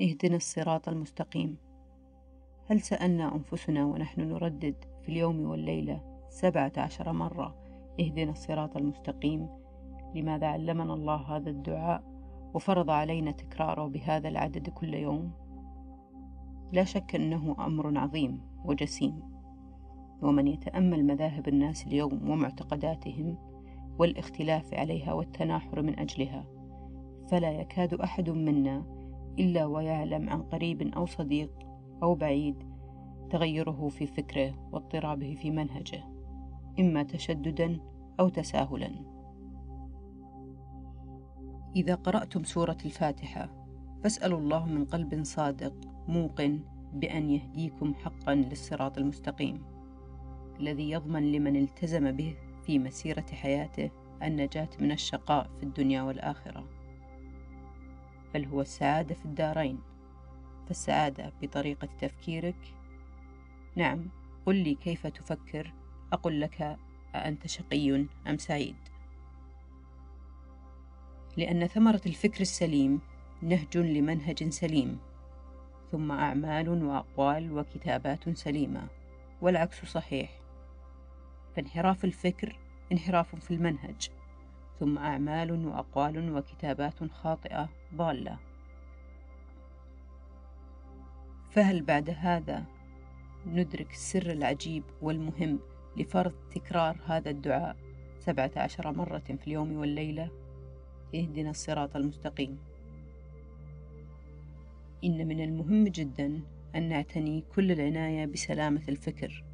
اهدنا الصراط المستقيم. هل سألنا أنفسنا ونحن نردد في اليوم والليلة سبعة عشر مرة اهدنا الصراط المستقيم؟ لماذا علمنا الله هذا الدعاء وفرض علينا تكراره بهذا العدد كل يوم؟ لا شك أنه أمر عظيم وجسيم. ومن يتأمل مذاهب الناس اليوم ومعتقداتهم والاختلاف عليها والتناحر من أجلها فلا يكاد أحد منا إلا ويعلم عن قريب أو صديق أو بعيد تغيره في فكره واضطرابه في منهجه إما تشددا أو تساهلا. إذا قرأتم سورة الفاتحة فاسألوا الله من قلب صادق موقن بأن يهديكم حقا للصراط المستقيم الذي يضمن لمن التزم به في مسيرة حياته النجاة من الشقاء في الدنيا والآخرة. بل هو السعادة في الدارين. فالسعادة بطريقة تفكيرك؟ نعم. قل لي كيف تفكر؟ أقول لك أأنت شقي أم سعيد؟ لأن ثمرة الفكر السليم نهج لمنهج سليم ثم أعمال وأقوال وكتابات سليمة والعكس صحيح. فانحراف الفكر انحراف في المنهج. ثم أعمال وأقوال وكتابات خاطئة ضالة. فهل بعد هذا ندرك السر العجيب والمهم لفرض تكرار هذا الدعاء سبعة عشر مرة في اليوم والليلة؟ اهدنا الصراط المستقيم. إن من المهم جدا أن نعتني كل العناية بسلامة الفكر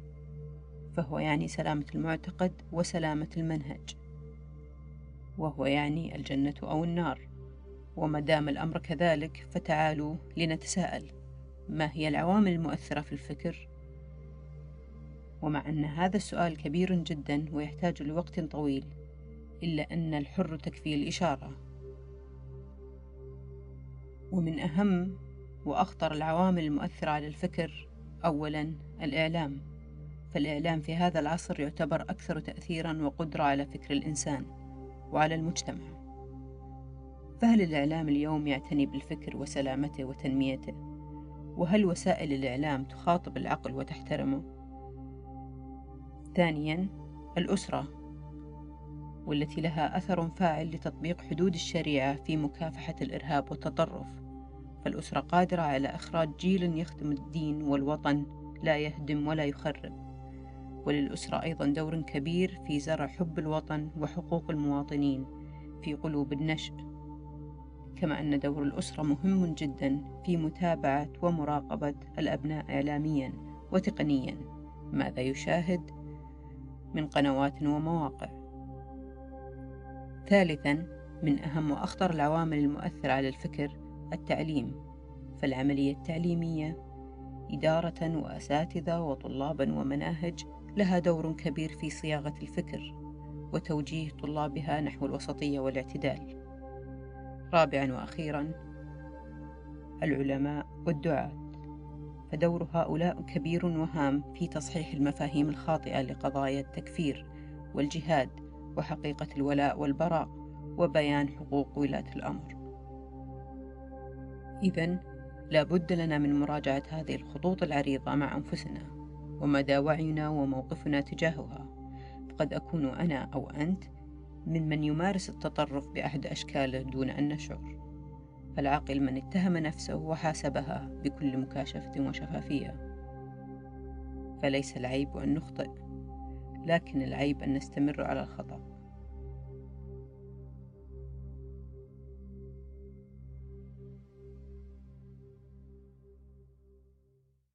فهو يعني سلامة المعتقد وسلامة المنهج. وهو يعني الجنة أو النار. وما دام الأمر كذلك فتعالوا لنتساءل. ما هي العوامل المؤثرة في الفكر؟ ومع أن هذا السؤال كبير جدا ويحتاج لوقت طويل إلا أن الحر تكفي الإشارة. ومن أهم وأخطر العوامل المؤثرة على الفكر أولا الإعلام. فالإعلام في هذا العصر يعتبر أكثر تأثيرا وقدرة على فكر الإنسان. وعلى المجتمع فهل الإعلام اليوم يعتني بالفكر وسلامته وتنميته؟ وهل وسائل الإعلام تخاطب العقل وتحترمه؟ ثانيا الأسرة والتي لها أثر فاعل لتطبيق حدود الشريعة في مكافحة الإرهاب والتطرف فالأسرة قادرة على إخراج جيل يخدم الدين والوطن لا يهدم ولا يخرب وللأسرة أيضا دور كبير في زرع حب الوطن وحقوق المواطنين في قلوب النشء. كما أن دور الأسرة مهم جدا في متابعة ومراقبة الأبناء إعلاميا وتقنيا ماذا يشاهد من قنوات ومواقع. ثالثا من أهم وأخطر العوامل المؤثرة على الفكر التعليم. فالعملية التعليمية إدارة وأساتذة وطلابا ومناهج لها دور كبير في صياغة الفكر وتوجيه طلابها نحو الوسطية والاعتدال. رابعا وأخيرا العلماء والدعاة فدور هؤلاء كبير وهام في تصحيح المفاهيم الخاطئة لقضايا التكفير والجهاد وحقيقة الولاء والبراء وبيان حقوق ولاة الأمر. إذا لا بد لنا من مراجعة هذه الخطوط العريضة مع أنفسنا ومدى وعينا وموقفنا تجاهها. فقد أكون أنا أو أنت ممن يمارس التطرف بأحد أشكاله دون أن نشعر. فالعاقل من اتهم نفسه وحاسبها بكل مكاشفة وشفافية. فليس العيب أن نخطئ لكن العيب أن نستمر على الخطأ.